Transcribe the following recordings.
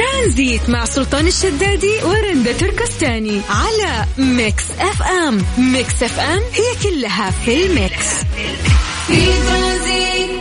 ترانزيت مع سلطان الشدادي ورندا تركستاني على Mix FM. Mix FM هي كلها في ال mix. في ترانزيت.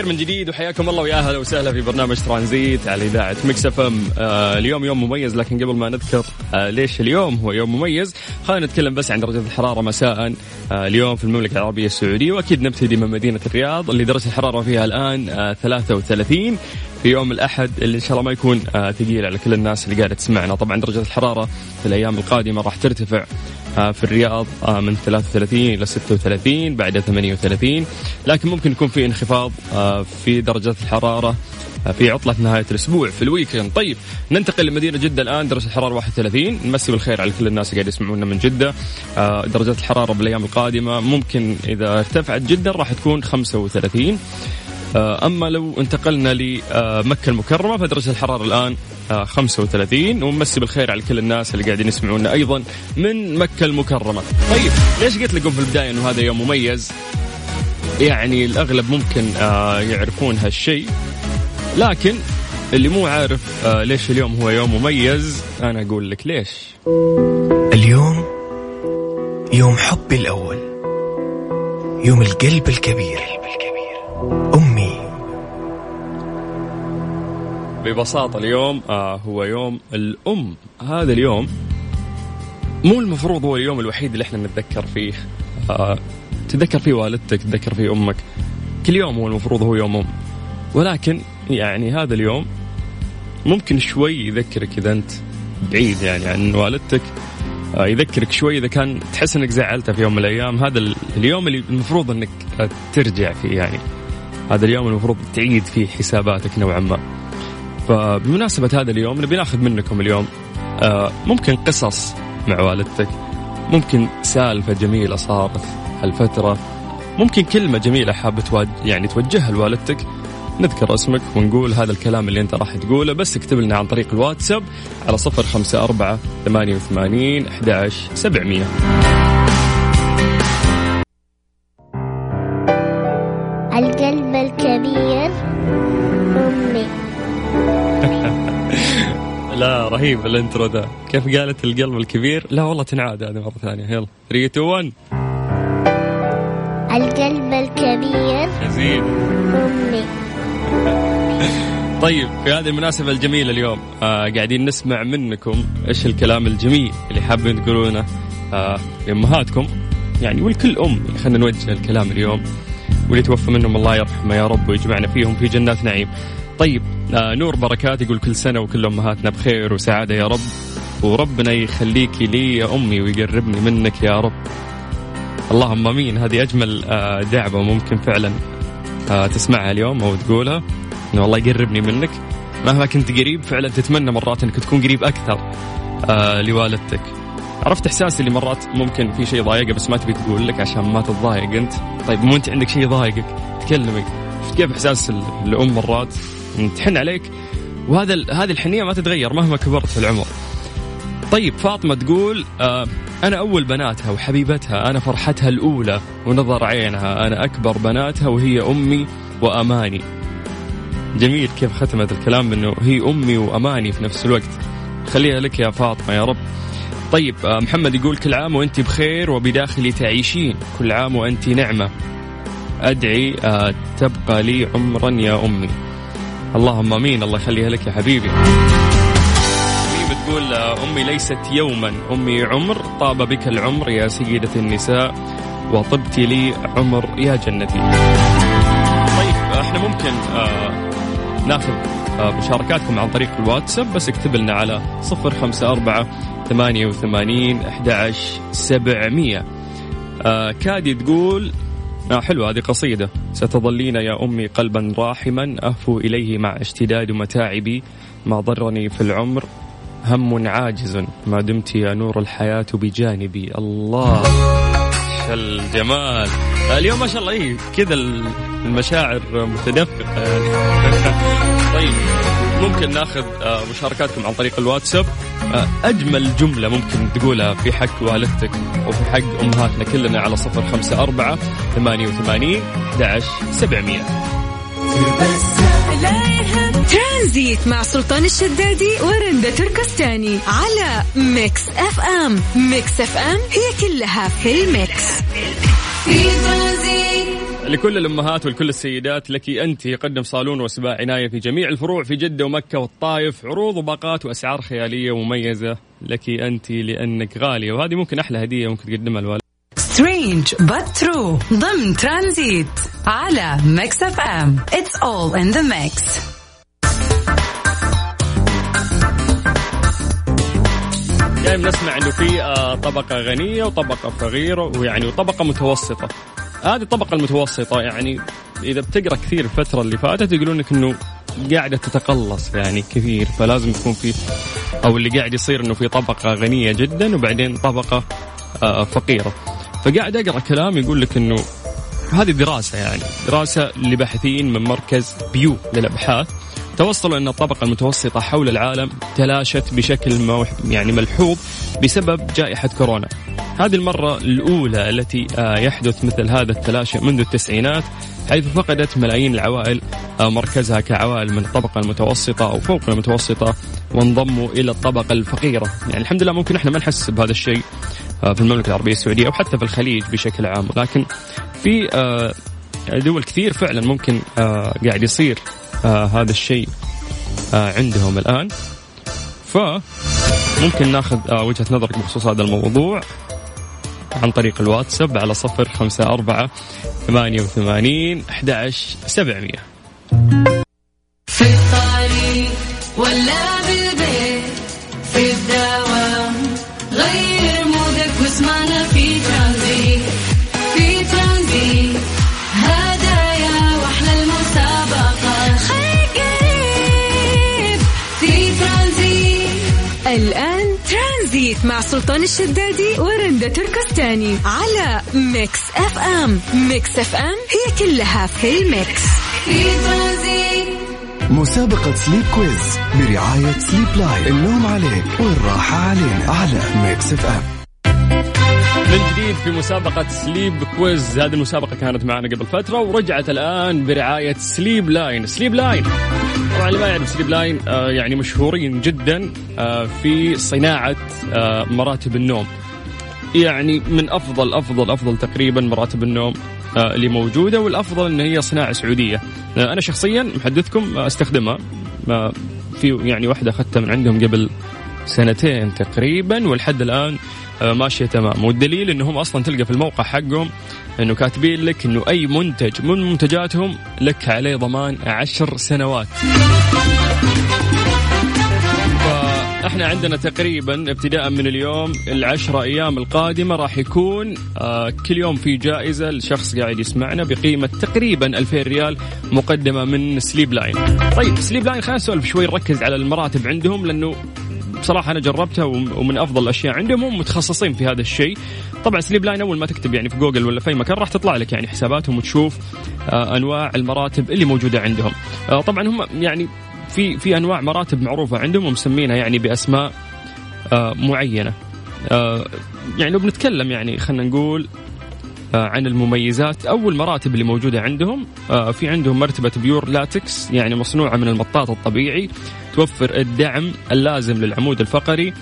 بالخير من جديد وحياكم الله ويا أهلا وسهلا في برنامج ترانزيت على إذاعة Mix FM. آه اليوم يوم مميز لكن قبل ما نذكر آه ليش اليوم هو يوم مميز خلينا نتكلم بس عن درجة الحرارة مساء. آه اليوم في المملكة العربية السعودية وأكيد نبتدي من مدينة الرياض اللي درجة الحرارة فيها الآن آه 33 في يوم الأحد اللي إن شاء الله ما يكون آه ثقيل على كل الناس اللي قاعدة تسمعنا. طبعا درجة الحرارة في الأيام القادمة راح ترتفع. في الرياض آه من 33 إلى 36 بعدها 38 لكن ممكن يكون في انخفاض آه في درجات الحرارة في عطلة نهاية الأسبوع في الويكند. طيب ننتقل لمدينة جدة الآن درجة الحرارة 31 نمسي بالخير على كل الناس قاعد يسمعونا من جدة. درجات الحرارة بالأيام القادمة ممكن إذا ارتفعت جدا راح تكون 35 أما لو انتقلنا لمكة المكرمة فدرجة الحرارة الآن 35 ومسي بالخير على كل الناس اللي قاعدين يسمعونا أيضا من مكة المكرمة. طيب ليش قلت لكم في البداية أنه هذا يوم مميز؟ يعني الأغلب ممكن يعرفون هالشيء. لكن اللي مو عارف آه ليش اليوم هو يوم مميز أنا أقول لك ليش. اليوم يوم حبي الأول يوم القلب الكبير. أمي ببساطة اليوم آه هو يوم الأم. هذا اليوم مو المفروض هو اليوم الوحيد اللي إحنا نتذكر فيه. آه تتذكر فيه والدتك تتذكر فيه أمك. كل يوم هو المفروض هو يوم أم. ولكن يعني هذا اليوم ممكن شوي يذكرك إذا أنت بعيد يعني عن والدتك. يذكرك شوي إذا كان تحس إنك زعلته في يوم من الأيام. هذا اليوم اللي المفروض إنك ترجع فيه يعني. هذا اليوم المفروض تعيد فيه حساباتك نوعا ما. فبمناسبة هذا اليوم نبي ناخذ منكم اليوم ممكن قصص مع والدتك ممكن سالفة جميلة صارت هالفترة ممكن كلمة جميلة حابة يعني توجهها لوالدتك. نذكر اسمك ونقول هذا الكلام اللي انت راح تقوله بس اكتب لنا عن طريق الواتساب على صفر خمسة أربعة ثمانية وثمانين أحد سبعمية. رهيب الانترو ده. كيف قالت القلب الكبير؟ لا والله تنعاد هذه مرة ثانية. يلا. 3 2 1 القلب الكبير. يزيد أمي. طيب في هذه المناسبة الجميلة اليوم آه قاعدين نسمع منكم إيش الكلام الجميل اللي حابين تقولونه آه لأمهاتكم. يعني ولكل أم خلينا نوجه الكلام اليوم. واللي توفى منهم الله يرحمه يا رب ويجمعنا فيهم في جنات نعيم. طيب آه نور بركات يقول كل سنة وكل أمهاتنا بخير وسعادة يا رب وربنا يخليكي لي يا أمي ويقربني منك يا رب. اللهم آمين. هذه أجمل دعوة ممكن فعلا تسمعها اليوم أو تقولها إنه الله يقربني منك. مهما كنت قريب فعلا تتمنى مرات إنك تكون قريب أكثر لوالدتك. عرفت إحساس اللي مرات ممكن في شيء ضايقه بس ما تبي تقول لك عشان ما تتضايق أنت. طيب مو أنت عندك شيء ضايقك تكلمك شفت كيف إحساس الأم مرات؟ تحن عليك. وهذا هذه الحنية ما تتغير مهما كبرت في العمر. طيب فاطمة تقول آه أنا أول بناتها وحبيبتها أنا فرحتها الأولى ونظر عينها أنا أكبر بناتها وهي أمي وأماني. جميل كيف ختمت الكلام انه هي أمي وأماني في نفس الوقت. خليها لك يا فاطمة يا رب. طيب آه، محمد يقول كل عام وأنت بخير وبداخلي تعيشين كل عام وأنت نعمة. أدعي آه، تبقى لي عمرا يا أمي. اللهم آمين. الله يخليها لك يا حبيبي. ميم تقول آه، أمي ليست يوما. أمي عمر طاب بك العمر يا سيدة النساء وطبت لي عمر يا جنتي. طيب إحنا ممكن آه ناخذ مشاركاتكم عن طريق الواتساب بس اكتب لنا على صفر خمسة أربعة ثمانية وثمانين أحد سبعمية. آه كادي تقول آه حلوة هذه قصيدة. ستظلين يا أمي قلبا راحما أهفو إليه مع اشتداد متاعبي. ما ضرني في العمر هم عاجز. ما دمت يا نور الحياة بجانبي. الله. الجمال اليوم ما شاء الله إيه كذا المشاعر متدفقة. يعني طيب. ممكن ناخذ آه، مشاركاتكم عن طريق الواتساب. آه، أجمل جملة ممكن تقولها في حق والدتك وفي حق أمهاتنا كلنا على صفر خمسة أربعة ثمانية وثمانين احدى سبعمئه ترانزيت مع سلطان الشدادي ورندا تركستاني على Mix FM. Mix FM هي كلها في ال mix. في لكل الأمهات ولكل السيدات لك أنت يقدم صالون وسبا عناية في جميع الفروع في جدة ومكة والطائف عروض وباقات وأسعار خيالية ومميزة لك أنت لأنك غالية وهذه ممكن أحلى هدية ممكن تقدمها الوالد. Strange But True ضمن ترانزيت على Mix FM it's all in the mix دائما نسمع إنه في آه، طبقة غنية وطبقة فقيرة ويعني وطبقه متوسطة. هذه الطبقه المتوسطة يعني إذا بتقرأ كثير الفترة اللي فاتت يقولون لك إنه قاعدة تتقلص يعني كثير فلازم يكون في أو اللي قاعد يصير إنه في طبقة غنية جدا وبعدين طبقة آه، فقيرة. فقاعد أقرأ كلام يقول لك إنه هذه دراسة يعني دراسة لباحثين من مركز بيو للأبحاث. توصلوا أن الطبقة المتوسطة حول العالم تلاشت بشكل يعني ملحوظ بسبب جائحة كورونا. هذه المرة الأولى التي آه، يحدث مثل هذا التلاشي منذ التسعينات حيث فقدت ملايين العوائل آه، مركزها كعوائل من الطبقة المتوسطة أو فوق المتوسطة وانضموا إلى الطبقة الفقيرة. يعني الحمد لله ممكن إحنا ما نحس بهذا الشيء آه، في المملكة العربية السعودية أو حتى في الخليج بشكل عام. لكن في دول كثير فعلا ممكن قاعد يصير هذا الشيء عندهم الآن. فممكن ناخذ آه وجهة نظرك بخصوص هذا الموضوع. عن طريق الواتساب على صفر خمسة أربعة ثمانية وثمانين أحد سبعمية. في الطريق ولا سلطان الشدادي ورندا تركستاني على Mix FM. Mix FM هي كلها في ال mix. مسابقة Sleep Quiz برعاية Sleep Line. النوم عليك والراحة علينا على Mix FM. من جديد في مسابقة Sleep Quiz. هذه المسابقة كانت معنا قبل فترة ورجعت الآن برعاية Sleep Line. Sleep Line. طبعا اللي ما يعرف Sleep Line آه يعني مشهورين جدا آه في صناعة آه مراتب النوم. يعني من أفضل أفضل أفضل تقريبا مراتب النوم اللي موجودة والأفضل أن هي صناعة سعودية. أنا شخصيا محدثكم أستخدمها آه في يعني واحدة أخذتها من عندهم قبل سنتين تقريبا ولحد الآن آه، ماشية تمام والدليل إنهم أصلا تلقى في الموقع حقهم إنه كاتبين لك إنه أي منتج من منتجاتهم لك عليه ضمان عشر سنوات إحنا عندنا تقريبا ابتداء من اليوم العشرة أيام القادمة راح يكون آه كل يوم في جائزة لشخص قاعد يسمعنا بقيمة تقريبا 2000 ريال مقدمة من Sleep Line. طيب Sleep Line خلينا نسولف شوي نركز على المراتب عندهم لأنه بصراحة أنا جربتها ومن أفضل الأشياء عندهم هم متخصصين في هذا الشيء. طبعا Sleep Line أول ما تكتب يعني في جوجل ولا في أي مكان راح تطلع لك يعني حساباتهم وتشوف آه أنواع المراتب اللي موجودة عندهم. آه طبعا هم يعني في في أنواع مراتب معروفة عندهم ومسمينها يعني بأسماء آه معينة. يعني لو بنتكلم يعني خلينا نقول عن المميزات. أو المراتب اللي موجودة عندهم آه في عندهم مرتبة Pure Latex يعني مصنوعة من المطاط الطبيعي توفر الدعم اللازم للعمود الفقري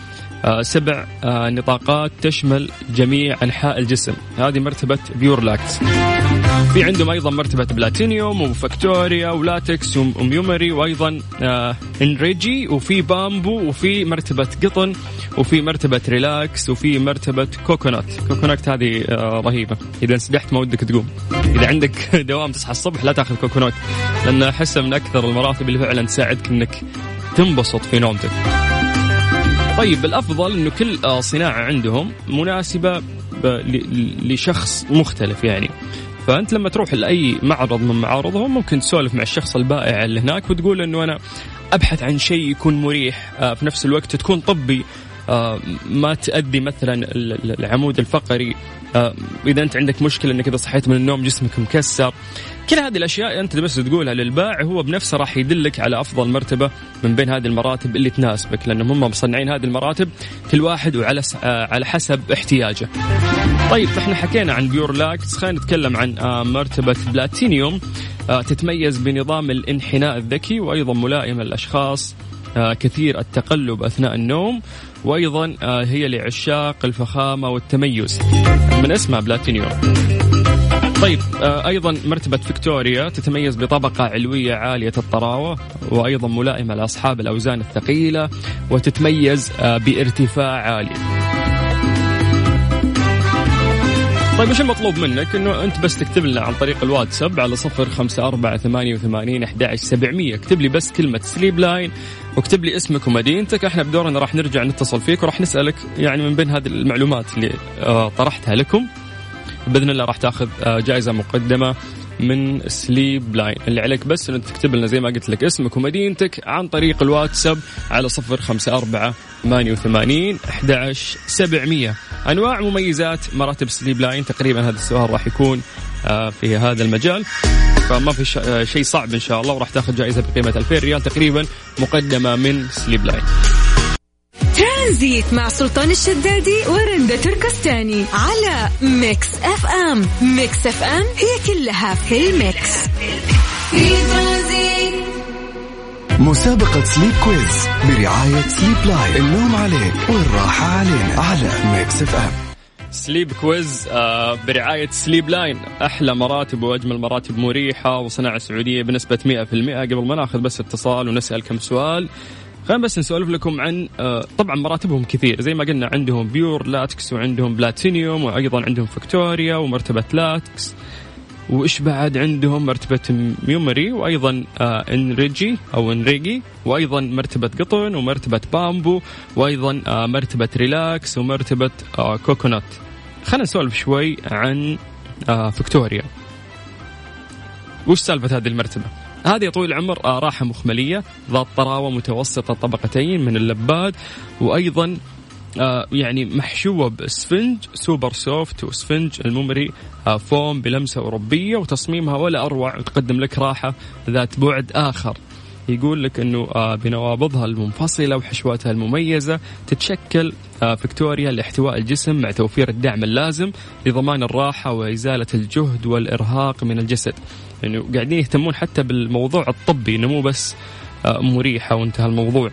آه سبع آه نطاقات تشمل جميع أنحاء الجسم. هذه مرتبة Pure Latex في عندهم أيضا مرتبة Platinum و Victoria و Latex و Memory وأيضا آه Energy وفي بامبو وفي مرتبة قطن. وفي مرتبة Relax وفي مرتبة Coconut Coconut هذه آه رهيبة. إذا انسدحت ما ودك تقوم. إذا عندك دوام تصحى الصبح لا تأخذ Coconut لأن احسها من أكثر المراتب اللي فعلا تساعدك إنك تنبسط في نومتك. طيب الأفضل إنه كل آه، صناعة عندهم مناسبة لشخص مختلف يعني. فأنت لما تروح لأي معرض من معارضهم ممكن تسولف مع الشخص البائع اللي هناك وتقول إنه أنا أبحث عن شيء يكون مريح آه، في نفس الوقت تكون طبي ما تأذي مثلا العمود الفقري. آه، إذا أنت عندك مشكلة إنك إذا صحيت من النوم جسمك مكسر. كل هذه الأشياء أنت بس تقولها للبائع هو بنفسه راح يدلك على أفضل مرتبة من بين هذه المراتب اللي تناسبك لأنهم هم مصنعين هذه المراتب كل واحد وعلى على حسب احتياجه. طيب إحنا حكينا عن Pure Latex. خلينا نتكلم عن آه، مرتبة بلاتينيوم. آه، تتميز بنظام الانحناء الذكي وأيضا ملائمه للاشخاص آه، كثير التقلب أثناء النوم. وأيضا هي لعشاق الفخامة والتميز. من اسمها بلاتينيوم. طيب أيضا مرتبة Victoria تتميز بطبقة علوية عالية الطراوة وأيضا ملائمة لأصحاب الأوزان الثقيلة وتتميز بارتفاع عالي. طيب إيش المطلوب منك؟ إنه أنت بس تكتب لنا عن طريق الواتساب على صفر خمسة أربعة ثمانية وثمانين أحد سبعمية. اكتب لي بس كلمة سليب لاين واكتب لي اسمك ومدينتك. إحنا بدورنا راح نرجع نتصل فيك وراح نسألك يعني من بين هذه المعلومات اللي آه، طرحتها لكم. بإذن الله راح تاخذ آه، جائزة مقدمة من Sleep Line اللي عليك بس إنك تكتب لنا زي ما قلت لك اسمك ومدينتك عن طريق الواتساب على صفر خمسة أربعة ثمانية وثمانين أحد سبعمية. أنواع مميزات مراتب Sleep Line. تقريبا هذا السؤال راح يكون آه، في هذا المجال. فما في آه، شيء صعب إن شاء الله وراح تأخذ جائزة بقيمة 2000 ريال تقريبا مقدمة من Sleep Line. Tranzit مع سلطان الشدادي ورندا تركستاني على Mix FM. Mix FM هي كلها في ال mix. في مسابقة Sleep Quiz برعاية Sleep Line النوم عليك والراحة علينا. على Mix FM Sleep Quiz برعاية Sleep Line أحلى مراتب وأجمل مراتب مريحة وصناعة سعودية بنسبة 100% قبل ما ناخذ بس اتصال ونسأل كم سؤال خلينا بس نسولف لكم عن آه، طبعا مراتبهم كثير. زي ما قلنا عندهم Pure Latex وعندهم بلاتينيوم وأيضا عندهم Victoria ومرتبة لاتكس. وإيش بعد عندهم مرتبة Memory وأيضا آه Energy أو Energy وأيضا مرتبة قطن ومرتبة بامبو وأيضا آه مرتبة Relax ومرتبة آه Coconut. خلينا نسولف شوي عن Victoria. وش سالفة هذه المرتبة؟ هذه يا طويل العمر راحة مخملية ذات طراوة متوسطة طبقتين من اللباد وأيضا يعني محشوة باسفنج super soft واسفنج ال memory آه فوم بلمسة أوروبية وتصميمها ولا أروع وتقدم لك راحة ذات بعد آخر يقول لك إنه آه بنوابضها المنفصلة وحشواتها المميزة تتشكل آه فيكتوريا لاحتواء الجسم مع توفير الدعم اللازم لضمان الراحة وإزالة الجهد والإرهاق من الجسد. يعني قاعدين يهتمون حتى بالموضوع الطبي إنه مو بس آه مريحة وانتهى الموضوع.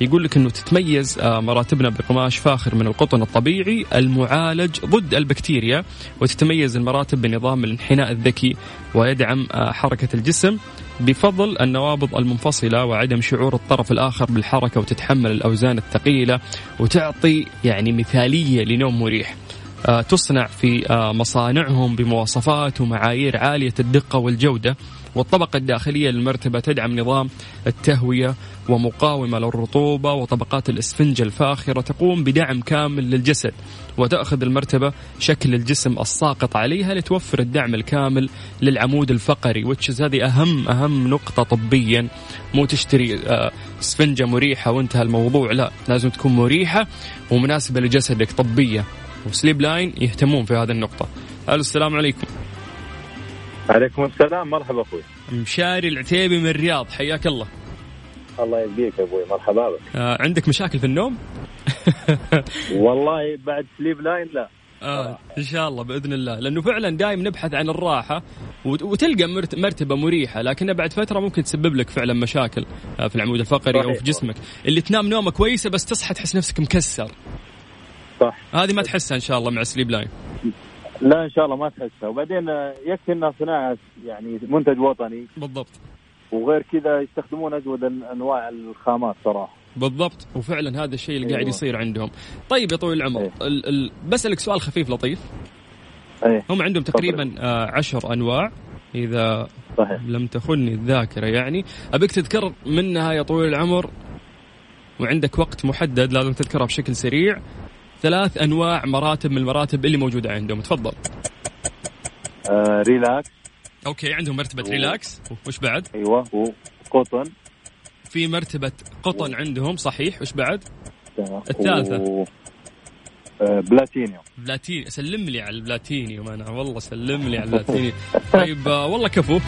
يقول لك إنه تتميز آه، مراتبنا بقماش فاخر من القطن الطبيعي المعالج ضد البكتيريا وتتميز المراتب بنظام الانحناء الذكي ويدعم آه، حركة الجسم بفضل النوابض المنفصلة وعدم شعور الطرف الآخر بالحركة وتتحمل الأوزان الثقيلة وتعطي يعني مثالية لنوم مريح. آه، تصنع في مصانعهم بمواصفات ومعايير عالية الدقة والجودة. والطبقة الداخلية للمرتبة تدعم نظام التهوية ومقاومة للرطوبة وطبقات الإسفنج الفاخرة تقوم بدعم كامل للجسد وتأخذ المرتبة شكل الجسم الساقط عليها لتوفر الدعم الكامل للعمود الفقري وتشز هذه أهم أهم نقطة طبيا. مو تشتري آه، إسفنجة مريحة وانتهى الموضوع لا لازم تكون مريحة ومناسبة لجسدك طبية وسليب لاين يهتمون في هذه النقطة. السلام عليكم. عليكم السلام. مرحبا أخوي. مشاري العتيبي من الرياض حياك الله. الله يبقيك أبوي. مرحبا بك. آه عندك مشاكل في النوم؟ والله بعد Sleep Line لا. آه إن شاء الله بإذن الله. لأنه فعلا دايم نبحث عن الراحة وت- وتلقى مرت- مرتبة مريحة لكنها بعد فترة ممكن تسبب لك فعلا مشاكل آه، في العمود الفقري أو. في جسمك. اللي تنام نومة كويسة بس تصحى تحس نفسك مكسر. صح. هذه ما تحسها إن شاء الله مع Sleep Line لا إن شاء الله ما تحسها. وبعدين آه، يكفي إنها صناعة يعني منتج وطني. بالضبط. وغير كذا يستخدمون أجود أنواع الخامات صراحة. بالضبط. وفعلا هذا الشيء اللي قاعد أيوة. يصير عندهم. طيب يا طويل العمر أيه. ال ال بسألك سؤال خفيف لطيف. إيه. هم عندهم. تقريبا آه عشر أنواع إذا صحيح. لم تخني الذاكرة يعني. أبيك تذكر منها يا طويل العمر وعندك وقت محدد لازم تذكرها بشكل سريع ثلاث أنواع مراتب من المراتب اللي موجودة عندهم. تفضل. آه Relax. okay عندهم مرتبة Relax. وش بعد؟ أيوه وقطن في مرتبة قطن عندهم صحيح. وش بعد؟ تمام. الثالثة. و... آه Platinum. Platinum سلم لي على البلاتينيوم أنا. والله سلم لي على البلاتينيوم. طيب آه، والله كفو.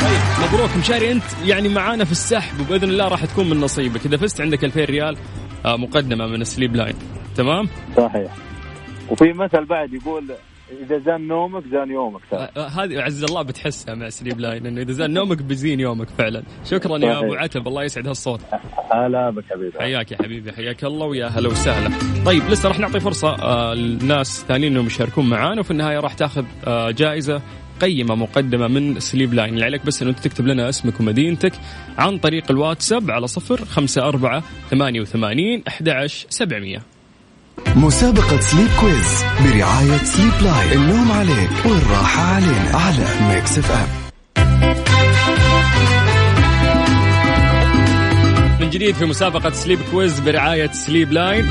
طيب مبروك. مشاري أنت يعني معانا في السحب وبإذن الله راح تكون من نصيبك. إذا فزت عندك 2000 ريال مقدمة من Sleep Line تمام؟ صحيح. وفي مثل بعد يقول إذا زان نومك زان يومك. آه، آه، هذه عز الله بتحسها مع Sleep Line إنه إذا زان نومك بيزين يومك فعلا. شكرا يا. أبو عتب الله يسعد هالصوت. هلا بك حبيبي. حياك يا حبيبي حياك الله ويا هلا وسهلا. طيب لسه راح نعطي فرصة آه للناس ثانيين إنهم يشاركون معانا وفي النهاية راح تاخذ آه جائزة قيمة مقدمة من Sleep Line. اللي عليك بس إنه أنت تكتب لنا اسمك ومدينتك عن طريق الواتساب على صفر خمسة أربعة ثمانية وثمانين أحد سبعمية. مسابقة Sleep Quiz برعاية Sleep Line. النوم عليك والراحة علينا على Mix FM. من جديد في مسابقة Sleep Quiz برعاية Sleep Line.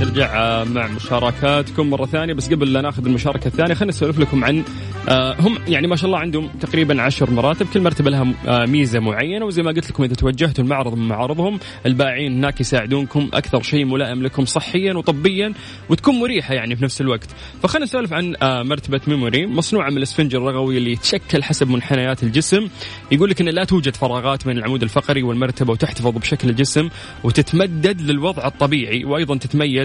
نرجع آه، مع مشاركاتكم مرة ثانية. بس قبل لا ناخذ المشاركة الثانية خلينا نسولف لكم عن آه، هم يعني ما شاء الله عندهم تقريبا عشر مراتب كل مرتبة لها آه، ميزة معينة. وزي ما قلت لكم إذا توجهتوا لمعرض من معارضهم البائعين هناك يساعدونكم أكثر شيء ملائم لكم صحيا وطبيا وتكون مريحة يعني في نفس الوقت. فخلينا نسولف عن مرتبة ميموري. مصنوعة من الاسفنج الرغوي اللي يتشكل حسب منحنيات الجسم. يقول لك أن لا توجد فراغات بين العمود الفقري والمرتبة وتحتفظ بشكل الجسم وتتمدد للوضع الطبيعي وأيضا تتميز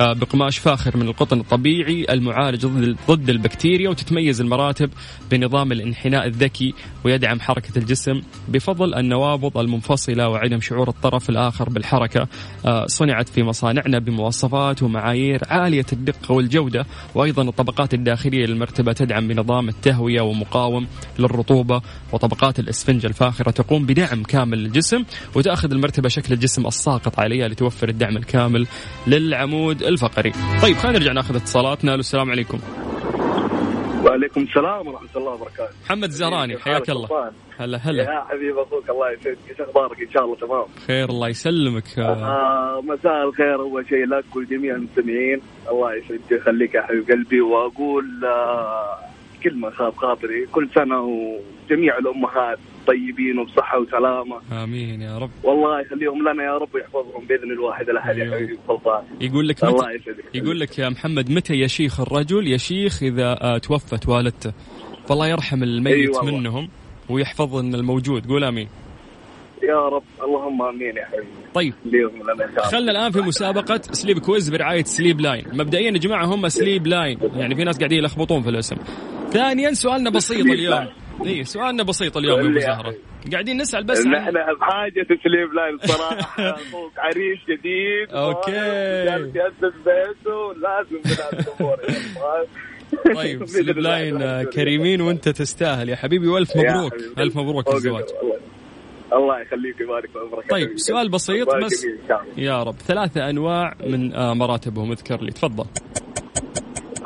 آه، بقماش فاخر من القطن الطبيعي المعالج ضد البكتيريا وتتميز المراتب بنظام الانحناء الذكي ويدعم حركة الجسم بفضل النوابض المنفصلة وعدم شعور الطرف الآخر بالحركة. آه، صنعت في مصانعنا بمواصفات ومعايير عالية الدقة والجودة وأيضا الطبقات الداخلية للمرتبة تدعم بنظام التهوية ومقاوم للرطوبة وطبقات الإسفنج الفاخرة تقوم بدعم كامل للجسم وتأخذ المرتبة شكل الجسم الساقط عليها لتوفر الدعم الكامل للعمود الفقري. طيب خلينا نرجع ناخذ اتصالاتنا. السلام عليكم. وعليكم السلام ورحمة الله وبركاته. محمد الزهراني حياك الله. هلا هلا. يا حبيب أخوك الله يسعدك. إيش أخبارك؟ إن شاء الله تمام. خير الله يسلمك. آه، مساء الخير. أول شيء لك ولجميع المستمعين. الله يسعدك يخليك يا حبيب قلبي. وأقول آه كلمة خاف خاطري. كل سنة وجميع الأمهات طيبين وبصحة وسلامة. آمين يا رب. والله يخليهم لنا يا رب ويحفظهم بإذن الواحد الأحد يا. حبيبي يقول لك الله يسعدك. يقول لك يا محمد متى يشيخ الرجل؟ يشيخ إذا آه، توفت والدته. فالله يرحم الميت أيوة. منهم ويحفظ الموجود. قول آمين. يا رب اللهم آمين يا حبيبي. طيب. خلنا الآن في مسابقة Sleep Quiz برعاية Sleep Line. مبدئيا يا جماعة هم Sleep Line. يعني في ناس قاعدين يلخبطون في الاسم. ثانيا سؤالنا بسيط اليوم. اي سؤالنا بسيط اليوم يا أبو زهرة. قاعدين نسأل بس نحن عن بحاجة Sleep Line صراحة. أخوك عريس جديد. okay. جالس يأسس بيته لازم طيب Sleep Line آه، كريمين وأنت تستاهل. يا حبيبي والف مبروك. ألف مبروك الزواج الله يخليك ويبارك في عمرك طيب. سؤال بسيط بس. يا رب. ثلاثة أنواع من آه، مراتبهم. اذكر لي. تفضل.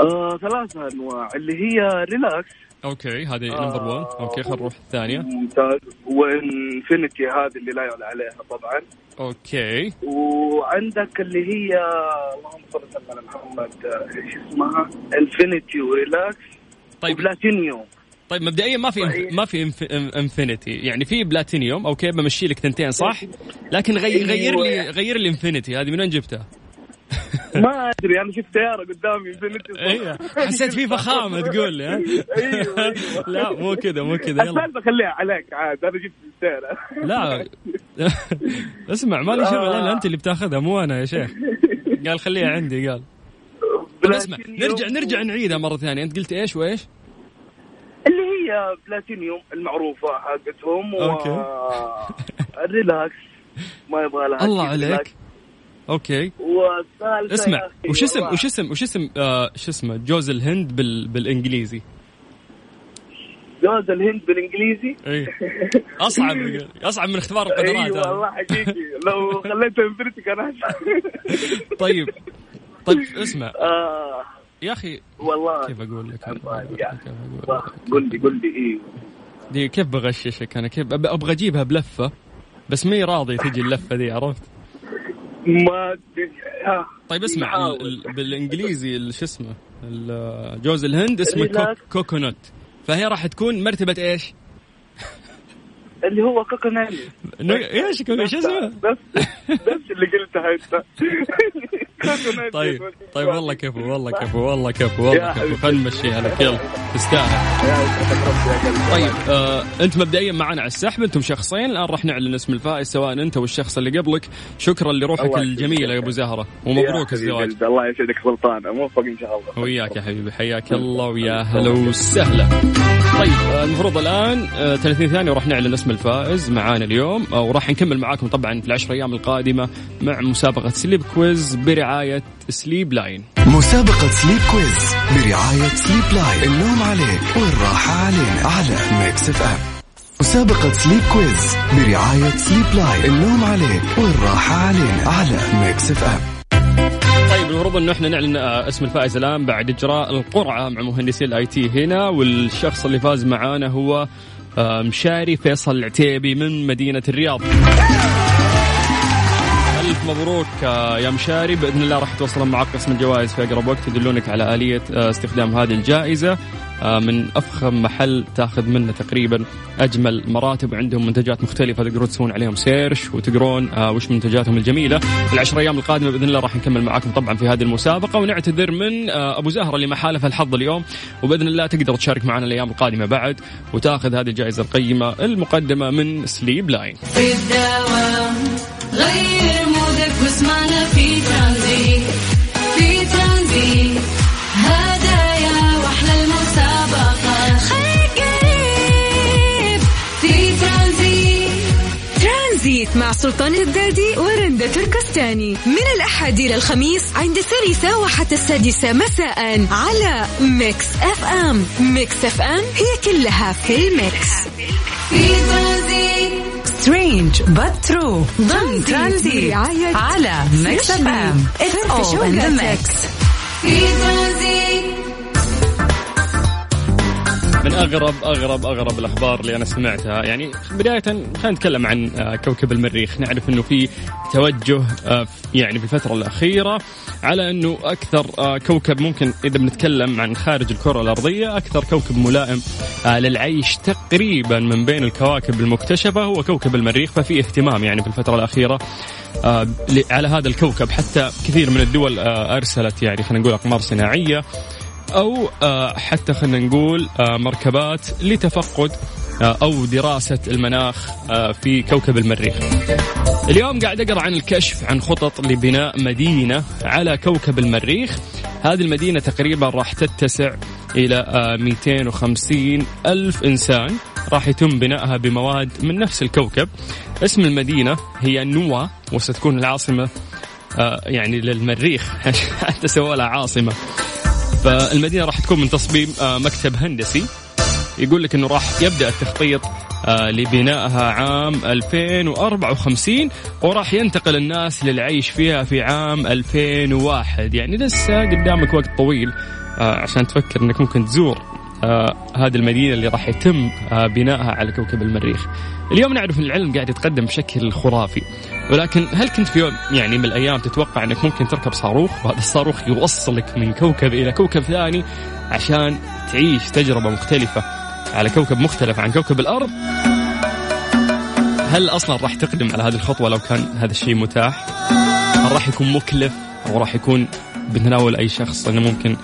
آه ثلاثة أنواع اللي هي Relax okay هذه آه. number 1 okay خلينا نروح الثانية ممتاز و Infinity هذه اللي لا يعلى عليها طبعا okay وعندك اللي هي اللهم صل وسلم على محمد آه، إيش اسمها؟ Infinity و Relax طيب وبلاتينيوم طيب مبدئيا ما في صحيح. ما في Infinity يعني في Platinum okay بمشي لك ثنتين صح لكن غي أيوة. غير لي غير لي Infinity هذه من وين جبتها؟ ما أدري أنا شفت سياره قدامي أيوه. حسيت في فخامة تقول لي ها؟ أيوه أيوه. لا مو كذا مو كذا يلا. السالفة خليها عليك عاد أنا جبت السياره لا. اسمع مالي شغل أنا أنت اللي بتاخذها مو أنا يا شيخ. قال خليها عندي قال. اسمع نرجع نرجع نعيدها مرة ثانية. أنت قلت إيش وإيش؟ اللي هي بلاتينيوم المعروفة حقتهم okay. وال Relax ما يبغى لها الله. عليك. okay. اسمع وش اسم وش اسم وش اسم آه شو اسمه جوز الهند بال بالإنجليزي؟ جوز الهند بالإنجليزي؟ اي أصعب أصعب من اختبار القدرات اي هذا. والله حقيقي لو خليته انفرتي كان طيب. طيب اسمع. آه. يا أخي والله. كيف أقول لك؟ قل لي قل لي إيه. دي كيف بغششك أنا؟ كيف أبغى أجيبها بلفة بس مي راضي تجي اللفة دي عرفت؟ ما أدري. آه. طيب اسمع. ال- بالإنجليزي ال- شو اسمه جوز الهند اسمه coco. coconut فهي راح تكون مرتبة إيش؟ اللي هو Coconil ن- إيش coco- شو اسمه؟ نفس نفس اللي قلتها انت. طيب طيب والله كفو والله كفو والله كفو والله كفو. خلينا نمشيها لك يلا تستاهل. طيب آه انت مبدئيا معنا على السحب أنتم شخصين. الآن راح نعلن اسم الفائز سواء انت والشخص اللي قبلك. شكرا لروحك الجميلة يا أبو زهرة. ومبروك الزواج. الله يسعدك سلطان. موفق إن شاء الله. وياك يا حبيبي حياك الله ويا هلا وسهلا. طيب آه، المفروض الآن آه، 30 ثانية وراح نعلن اسم الفائز معانا اليوم. وراح نكمل معاكم طبعا في العشر أيام القادمة مع مسابقة Sleep Quiz برعاية Sleep Line. مسابقة Sleep Quiz برعاية Sleep Line. النوم عليك والراحة علينا. على Mix FM. مسابقة Sleep Quiz برعاية Sleep Line. النوم عليك والراحة علينا. على Mix FM. طيب المفروض انه إحنا نعلن آه، اسم الفائز الآن بعد إجراء القرعة مع مهندسي ال IT هنا والشخص اللي فاز معانا هو مشاري فيصل العتيبي من مدينة الرياض. مبروك آه، يا مشاري. بإذن الله راح يتواصلون معك قسم الجوائز في أقرب وقت يدلونك على آلية آه، استخدام هذه الجائزة آه، من أفخم محل تأخذ منه تقريبا أجمل مراتب وعندهم منتجات مختلفة تقدرون تسوون عليهم سيرش وتقرون وش منتجاتهم الجميلة. العشر أيام القادمة بإذن الله راح نكمل معاكم طبعا في هذه المسابقة ونعتذر من أبو زهرة اللي ما حالف الحظ اليوم. وبإذن الله تقدر تشارك معنا الأيام القادمة بعد وتأخذ هذه الجائزة القيمة المقدمة من Sleep Line في الدوام غير في ترانزيت. هدايا وأحلى المسابقة. خليك قريب. في ترانزيت. ترانزيت مع سلطان الشدادي ورندا تركستاني. من الأحد إلى الخميس عند الثالثة وحتى السادسة مساء على Mix FM. Mix FM هي كلها في ال mix. في ترانزيت. Strange but true. ضمن ترانزيت برعاية على Mix FM It's all in the mix. في ترانزيت من اغرب اغرب أغرب الأخبار اللي أنا سمعتها. يعني بداية خلينا نتكلم عن آه، كوكب المريخ. نعرف إنه في توجه آه، يعني في الفترة الأخيرة على إنه أكثر آه، كوكب ممكن إذا بنتكلم عن خارج الكرة الأرضية أكثر كوكب ملائم للعيش تقريبا من بين الكواكب المكتشفة هو كوكب المريخ. ففي اهتمام يعني في الفترة الأخيرة على هذا الكوكب. حتى كثير من الدول أرسلت يعني خلينا نقول أقمار صناعية أو آه، حتى خلينا نقول آه، مركبات لتفقد آه، أو دراسة المناخ في كوكب المريخ. اليوم قاعد أقرأ عن الكشف عن خطط لبناء مدينة على كوكب المريخ. هذه المدينة تقريبا راح تتسع إلى آه، 250 ألف إنسان راح يتم بنائها بمواد من نفس الكوكب. اسم المدينة هي نوا وستكون العاصمة يعني للمريخ حتى سووا لها عاصمة. فالمدينة راح تكون من تصميم آه، مكتب هندسي. يقول لك إنه راح يبدأ التخطيط آه، لبنائها عام 2054 وراح ينتقل الناس للعيش فيها في عام 2001 يعني لسه قدامك وقت طويل آه، عشان تفكر إنك ممكن تزور هذه المدينة اللي راح يتم آه، بنائها على كوكب المريخ. اليوم نعرف أن العلم قاعد يتقدم بشكل خرافي ولكن هل كنت في يوم يعني من الأيام تتوقع أنك ممكن تركب صاروخ وهذا الصاروخ يوصلك من كوكب إلى كوكب ثاني عشان تعيش تجربة مختلفة على كوكب مختلف عن كوكب الأرض؟ هل أصلا راح تقدم على هذه الخطوة لو كان هذا الشيء متاح؟ هل راح يكون مكلف؟ أو راح يكون بتناول أي شخص أنه ممكن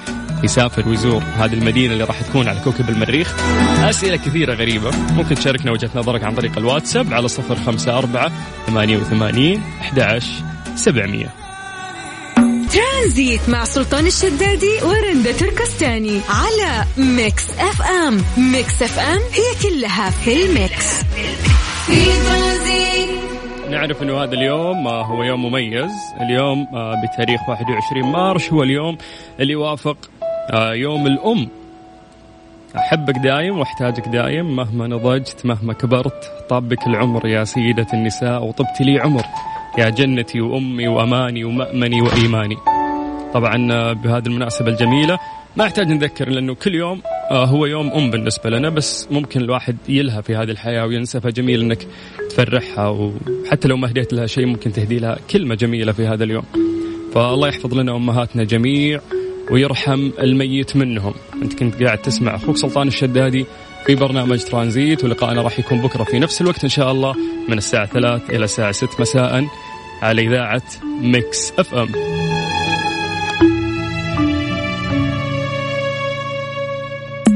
يسافر ويزور هذه المدينة اللي راح تكون على كوكب المريخ. أسئلة كثيرة غريبة. ممكن تشاركنا وجهة نظرك عن طريق الواتساب على صفر خمسة أربعة ثمانية وثمانين أحد سبعمية. ترانزيت مع سلطان الشدادي ورندا تركستاني على Mix FM. Mix FM هي كلها في ال mix. في ترانزيت نعرف إنه هذا اليوم آه، هو يوم مميز. اليوم آه، بتاريخ 21 مارش. هو اليوم اللي يوافق يوم الأم. أحبك دايم وأحتاجك دايم مهما نضجت مهما كبرت. طابك العمر يا سيدة النساء وطبت لي عمر. يا جنتي وأمي وأماني ومأمني وإيماني. طبعا بهذه المناسبة الجميلة ما يحتاج نذكر لأنه كل يوم آه، هو يوم أم بالنسبة لنا بس ممكن الواحد يلهى في هذه الحياة وينسى. فجميل إنك تفرحها وحتى لو ما هديت لها شيء ممكن تهدي لها كلمة جميلة في هذا اليوم. فالله يحفظ لنا امهاتنا جميع. ويرحم الميت منهم. أنت كنت قاعد تسمع أخوك سلطان الشدادي في برنامج ترانزيت ولقائنا راح يكون بكرة في نفس الوقت إن شاء الله من الساعة 3 إلى الساعة 6 مساء على إذاعة Mix FM.